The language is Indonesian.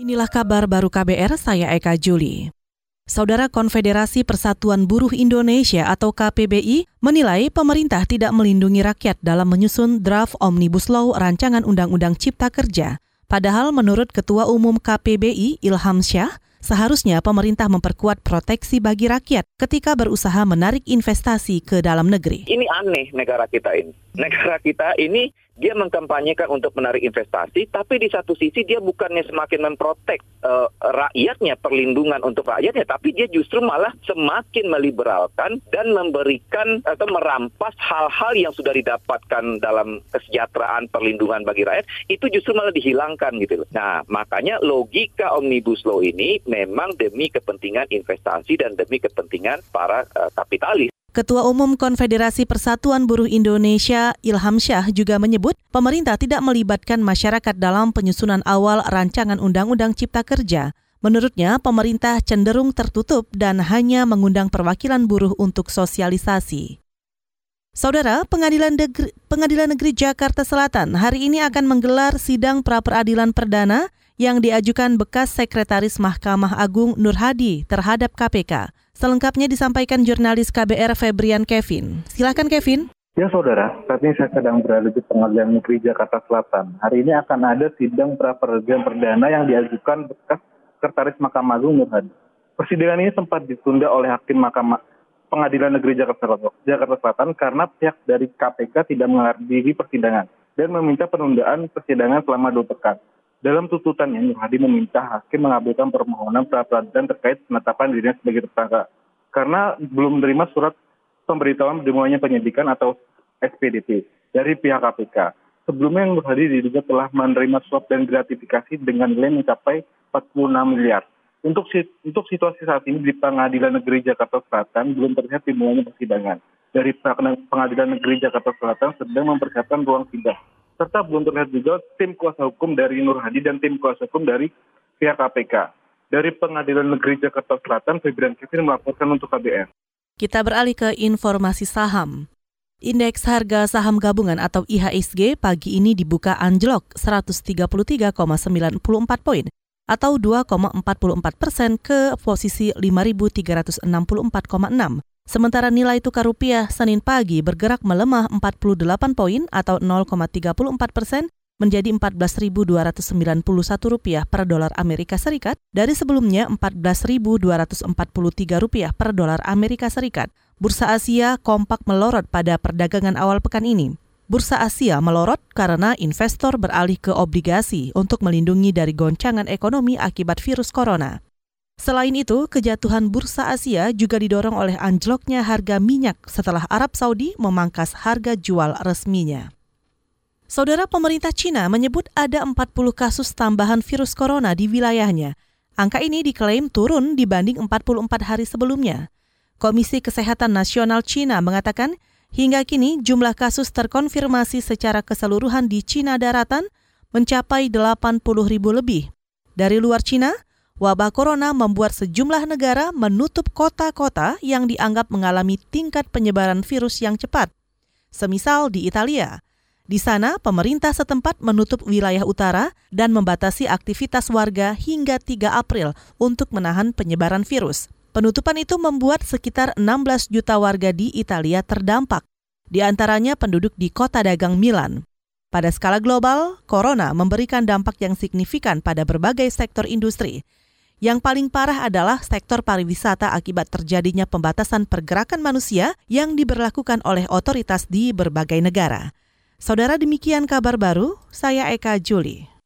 Inilah kabar baru KBR, saya Eka Juli. Saudara Konfederasi Persatuan Buruh Indonesia atau KPBI menilai pemerintah tidak melindungi rakyat dalam menyusun draft Omnibus Law Rancangan Undang-Undang Cipta Kerja. Padahal menurut Ketua Umum KPBI Ilham Syah, seharusnya pemerintah memperkuat proteksi bagi rakyat ketika berusaha menarik investasi ke dalam negeri. Ini aneh negara kita ini. Negara kita ini dia mengkampanyekan untuk menarik investasi, tapi di satu sisi dia bukannya semakin memprotek uh, rakyatnya, perlindungan untuk rakyatnya, tapi dia justru malah semakin meliberalkan dan memberikan atau merampas hal-hal yang sudah didapatkan dalam kesejahteraan perlindungan bagi rakyat, itu justru malah dihilangkan gitu loh. Nah, makanya logika Omnibus Law ini memang demi kepentingan investasi dan demi kepentingan para uh, kapitalis. Ketua Umum Konfederasi Persatuan Buruh Indonesia Ilham Syah juga menyebut pemerintah tidak melibatkan masyarakat dalam penyusunan awal rancangan Undang-Undang Cipta Kerja. Menurutnya, pemerintah cenderung tertutup dan hanya mengundang perwakilan buruh untuk sosialisasi. Saudara, Pengadilan Negeri, Pengadilan Negeri Jakarta Selatan hari ini akan menggelar sidang pra-peradilan perdana yang diajukan bekas Sekretaris Mahkamah Agung Nur Hadi terhadap KPK. Selengkapnya disampaikan jurnalis KBR Febrian Kevin. Silakan Kevin. Ya saudara, saat ini saya sedang berada di Pengadilan Negeri Jakarta Selatan. Hari ini akan ada sidang pra peradilan perdana yang diajukan bekas Sekretaris Mahkamah Agung Nur Hadi. Persidangan ini sempat ditunda oleh Hakim Mahkamah Pengadilan Negeri Jakarta Selatan karena pihak dari KPK tidak menghadiri persidangan dan meminta penundaan persidangan selama dua pekan. Dalam tuntutannya, Nur Hadi meminta hakim mengabulkan permohonan pra-peradilan terkait penetapan dirinya sebagai tersangka karena belum menerima surat pemberitahuan dimulainya penyidikan atau SPDP dari pihak KPK. Sebelumnya Nur Hadi diduga telah menerima suap dan gratifikasi dengan nilai mencapai 46 miliar. Untuk untuk situasi saat ini di Pengadilan Negeri Jakarta Selatan belum terlihat dimulainya persidangan. Dari Pengadilan Negeri Jakarta Selatan sedang mempersiapkan ruang sidang serta belum terlihat juga tim kuasa hukum dari Nur Hadi dan tim kuasa hukum dari pihak KPK. Dari Pengadilan Negeri Jakarta Selatan, Febrian Kevin melaporkan untuk KBR. Kita beralih ke informasi saham. Indeks harga saham gabungan atau IHSG pagi ini dibuka anjlok 133,94 poin atau 2,44 persen ke posisi 5.364,6. Sementara nilai tukar rupiah Senin pagi bergerak melemah 48 poin atau 0,34 persen menjadi 14.291 rupiah per dolar Amerika Serikat dari sebelumnya 14.243 rupiah per dolar Amerika Serikat. Bursa Asia kompak melorot pada perdagangan awal pekan ini. Bursa Asia melorot karena investor beralih ke obligasi untuk melindungi dari goncangan ekonomi akibat virus corona. Selain itu, kejatuhan bursa Asia juga didorong oleh anjloknya harga minyak setelah Arab Saudi memangkas harga jual resminya. Saudara pemerintah Cina menyebut ada 40 kasus tambahan virus corona di wilayahnya. Angka ini diklaim turun dibanding 44 hari sebelumnya. Komisi Kesehatan Nasional Cina mengatakan hingga kini jumlah kasus terkonfirmasi secara keseluruhan di Cina daratan mencapai 80 ribu lebih. Dari luar Cina, Wabah corona membuat sejumlah negara menutup kota-kota yang dianggap mengalami tingkat penyebaran virus yang cepat. Semisal di Italia, di sana pemerintah setempat menutup wilayah utara dan membatasi aktivitas warga hingga 3 April untuk menahan penyebaran virus. Penutupan itu membuat sekitar 16 juta warga di Italia terdampak, di antaranya penduduk di kota dagang Milan. Pada skala global, corona memberikan dampak yang signifikan pada berbagai sektor industri, yang paling parah adalah sektor pariwisata akibat terjadinya pembatasan pergerakan manusia yang diberlakukan oleh otoritas di berbagai negara. Saudara demikian kabar baru, saya Eka Juli.